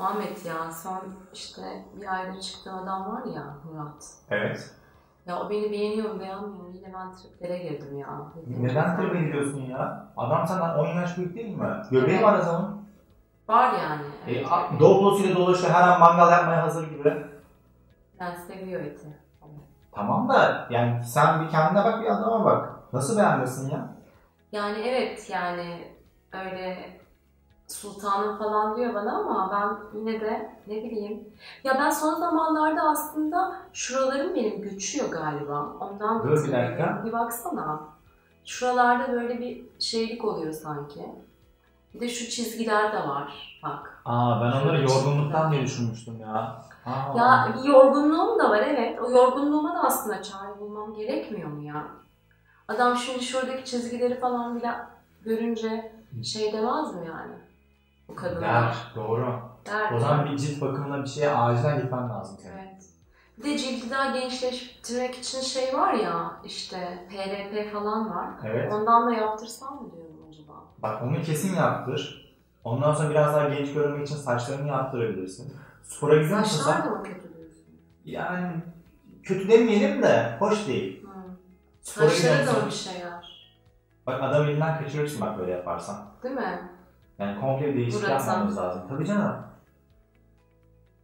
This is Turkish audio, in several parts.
Muhammed ya son işte bir ayda çıktığı adam var ya Murat. Evet. Ya o beni beğeniyor beğenmiyor yine ben triplere girdim ya. Neden tribe gidiyorsun ya? Adam senden 10 yaş büyük değil mi? Göbeği Evet. var adamın. Var yani. E, Evet. Doblo'suyla dolaşıyor her an mangal yapmaya hazır gibi. Yani seviyor eti. Tamam da yani sen bir kendine bak bir adama bak. Nasıl beğenmesin ya? Yani evet yani öyle sultanım falan diyor bana ama ben yine de ne bileyim. Ya ben son zamanlarda aslında şuralarım benim göçüyor galiba. Ondan Dur bir dakika. Bir baksana. Şuralarda böyle bir şeylik oluyor sanki. Bir de şu çizgiler de var. Bak. Aa ben onları yorgunluktan diye düşünmüştüm ya. Aa. Ya bir yorgunluğum da var evet. O yorgunluğuma da aslında çare bulmam gerekmiyor mu ya? Adam şimdi şuradaki çizgileri falan bile görünce şey demez mi yani? Bu kadın. Der, doğru. Der. O zaman bir cilt bakımına bir şeye acilen gitmen lazım senin. Evet. Bir de cildi daha gençleştirmek için şey var ya işte PRP falan var. Evet. Ondan da yaptırsam mı diyorum acaba? Bak onu kesin yaptır. Ondan sonra biraz daha genç görünmek için saçlarını yaptırabilirsin. Spora gidiyor musun Saçlar da mı kötü diyorsun? Yani kötü demeyelim de hoş değil. Hı. Spora gidiyor Saçlara da bir şeyler? Bak adam elinden kaçırırsın bak böyle yaparsan. Değil mi? Yani komple bir değişiklik yapmamız lazım. Tabii canım.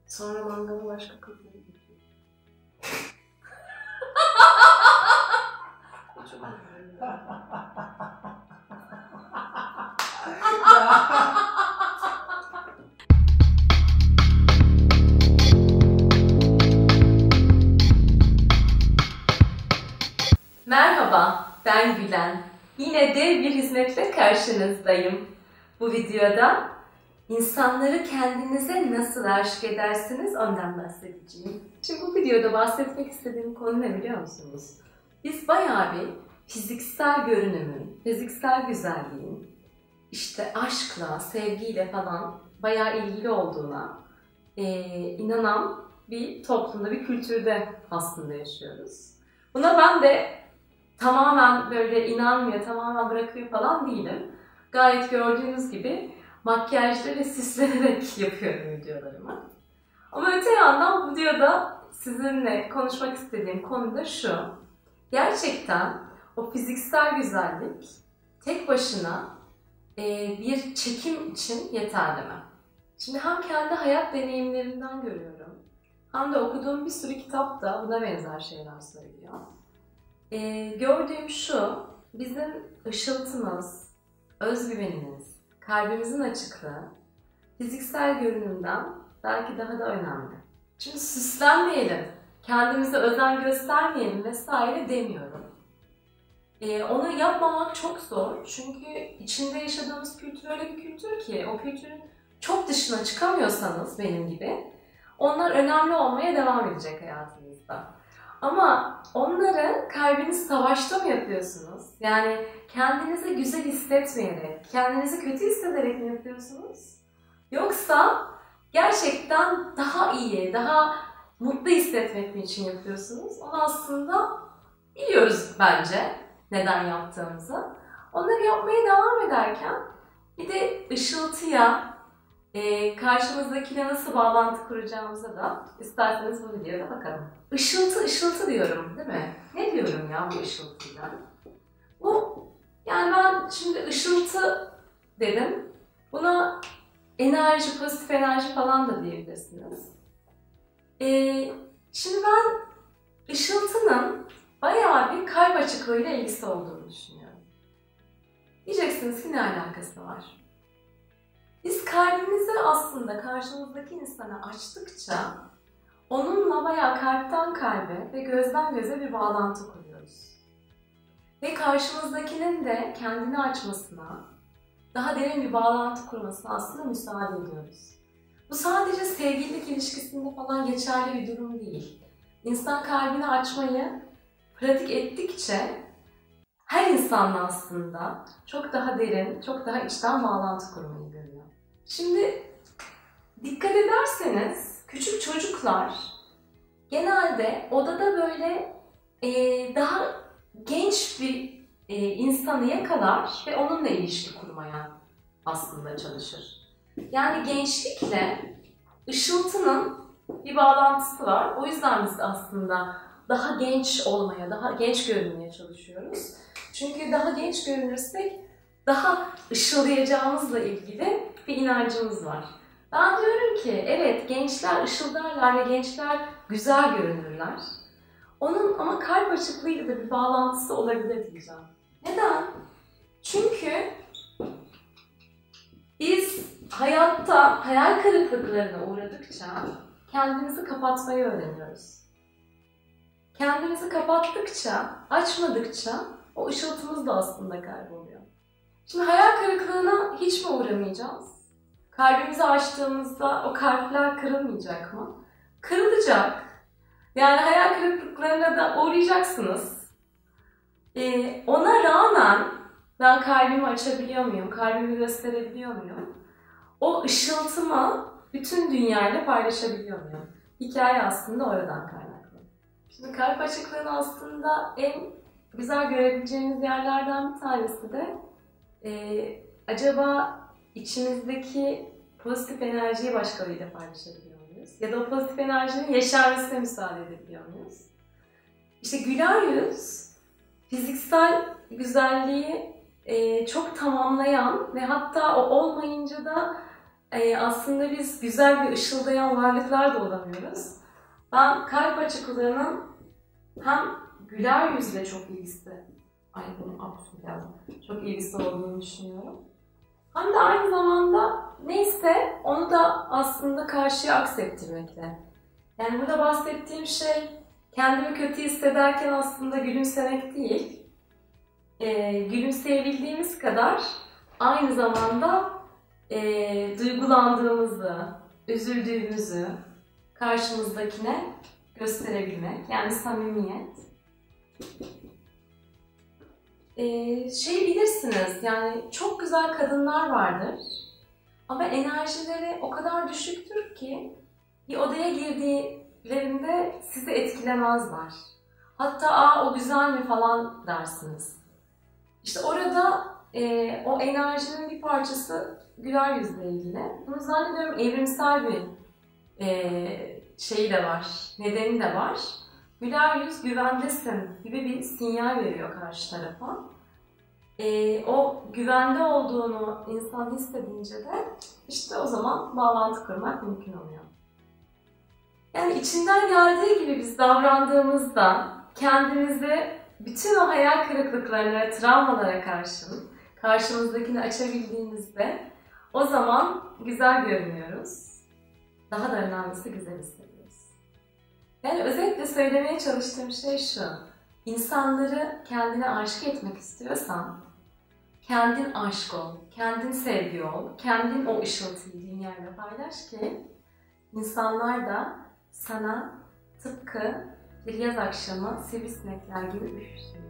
Sonra mangalı başka kızlara. Çok üzüldüm. Merhaba, ben Gülen. Yine dev bir hizmetle karşınızdayım. Bu videoda insanları kendinize nasıl aşık edersiniz ondan bahsedeceğim. Şimdi bu videoda bahsetmek istediğim konu ne biliyor musunuz? Biz bayağı bir fiziksel görünümün, fiziksel güzelliğin, işte aşkla, sevgiyle falan bayağı ilgili olduğuna eee, inanan bir toplumda, bir kültürde aslında yaşıyoruz. Buna ben de tamamen böyle inanmıyor, tamamen bırakıyor falan değilim. Gayet gördüğünüz gibi makyajlı ve süslenerek yapıyorum videolarımı. Ama öte yandan bu videoda sizinle konuşmak istediğim konu da şu. Gerçekten o fiziksel güzellik tek başına e, bir çekim için yeterli mi? Şimdi hem kendi hayat deneyimlerimden görüyorum hem de okuduğum bir sürü kitap da buna benzer şeyler söylüyor. E, gördüğüm şu, bizim ışıltımız, özgüvenimiz, kalbimizin açıklığı fiziksel görünümden belki daha da önemli. Şimdi süslenmeyelim, kendimize özen göstermeyelim vesaire demiyorum. Ee, onu yapmamak çok zor çünkü içinde yaşadığımız kültür öyle bir kültür ki o kültürün çok dışına çıkamıyorsanız benim gibi onlar önemli olmaya devam edecek hayatınızda. Ama onları kalbiniz savaşta mı yapıyorsunuz? Yani kendinizi güzel hissetmeyerek, kendinizi kötü hissederek mi yapıyorsunuz? Yoksa gerçekten daha iyi, daha mutlu hissetmek mi için yapıyorsunuz? Onu aslında biliyoruz bence neden yaptığımızı. Onları yapmaya devam ederken bir de ışıltıya, e, karşımızdakiyle nasıl bağlantı kuracağımıza da isterseniz bu videoda bakalım. Işıltı ışıltı diyorum değil mi? Ne diyorum ya bu ışıltıyla? Bu yani ben şimdi ışıltı dedim. Buna enerji, pozitif enerji falan da diyebilirsiniz. Ee, şimdi ben ışıltının bayağı bir kalp açıklığıyla ilgisi olduğunu düşünüyorum. Diyeceksiniz ki ne alakası var? Biz kalbimizi aslında karşımızdaki insana açtıkça onunla bayağı kalpten kalbe ve gözden göze bir bağlantı kuruyoruz. Ve karşımızdakinin de kendini açmasına, daha derin bir bağlantı kurmasına aslında müsaade ediyoruz. Bu sadece sevgililik ilişkisinde falan geçerli bir durum değil. İnsan kalbini açmayı pratik ettikçe her insanla aslında çok daha derin, çok daha içten bağlantı kurmayı görüyor. Şimdi dikkat ederseniz küçük çocuklar genelde odada böyle e, daha genç bir e, insanı yakalar ve onunla ilişki kurmaya aslında çalışır. Yani gençlikle ışıltının bir bağlantısı var. O yüzden biz aslında daha genç olmaya, daha genç görünmeye çalışıyoruz. Çünkü daha genç görünürsek daha ışıldayacağımızla ilgili bir inancımız var. Ben diyorum ki evet gençler ışıldarlar ve gençler güzel görünürler. Onun ama kalp açıklığıyla da bir bağlantısı olabilir diyeceğim. Neden? Çünkü biz hayatta hayal kırıklıklarına uğradıkça kendimizi kapatmayı öğreniyoruz. Kendimizi kapattıkça, açmadıkça o ışıltımız da aslında kayboluyor. Şimdi hayal kırıklığına hiç mi uğramayacağız? Kalbimizi açtığımızda o kalpler kırılmayacak mı? Kırılacak. Yani hayal kırıklıklarına da uğrayacaksınız. Ee, ona rağmen ben kalbimi açabiliyor muyum? Kalbimi gösterebiliyor muyum? O ışıltımı bütün dünyayla paylaşabiliyor muyum? Hikaye aslında oradan kaynaklı. Şimdi kalp açıklığını aslında en güzel görebileceğimiz yerlerden bir tanesi de e, acaba içimizdeki pozitif enerjiyi başkalarıyla paylaşabiliyor muyuz? Ya da o pozitif enerjinin yeşermesine müsaade edebiliyor muyuz? İşte güler yüz, fiziksel güzelliği e, çok tamamlayan ve hatta o olmayınca da e, aslında biz güzel bir ışıldayan varlıklar da olamıyoruz. Ben kalp açıklığının hem güler yüzle çok ilgisi, ay bunu absürt yazdım, çok ilgisi olduğunu düşünüyorum. Hem de aynı zamanda neyse onu da aslında karşıya aksettirmekle. Yani burada bahsettiğim şey kendimi kötü hissederken aslında gülümsemek değil, e, gülümseyebildiğimiz kadar aynı zamanda e, duygulandığımızı, üzüldüğümüzü karşımızdakine gösterebilmek. Yani samimiyet. Ee, şey bilirsiniz yani çok güzel kadınlar vardır ama enerjileri o kadar düşüktür ki bir odaya girdiğlerinde sizi etkilemezler. Hatta aa o güzel mi falan dersiniz. İşte orada e, o enerjinin bir parçası güler yüzle ilgili. Bunu zannediyorum evrimsel bir e, şeyi de var, nedeni de var. Güler yüz güvendesin gibi bir sinyal veriyor karşı tarafa. E, o güvende olduğunu insan hissedince de işte o zaman bağlantı kurmak mümkün oluyor. Yani içinden geldiği gibi biz davrandığımızda kendimizi bütün o hayal kırıklıklarına, travmalara karşın karşımızdakini açabildiğimizde o zaman güzel görünüyoruz. Daha da önemlisi güzel hissediyoruz. Yani özetle söylemeye çalıştığım şey şu. İnsanları kendine aşık etmek istiyorsan kendin aşk ol, kendin sevgi ol, kendin o ışıltıyı dünyayla paylaş ki insanlar da sana tıpkı bir yaz akşamı sivrisinekler gibi üşüsünler.